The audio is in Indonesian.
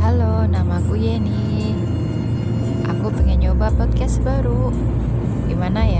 Halo, namaku Yeni. Aku pengen nyoba podcast baru. Gimana ya ya?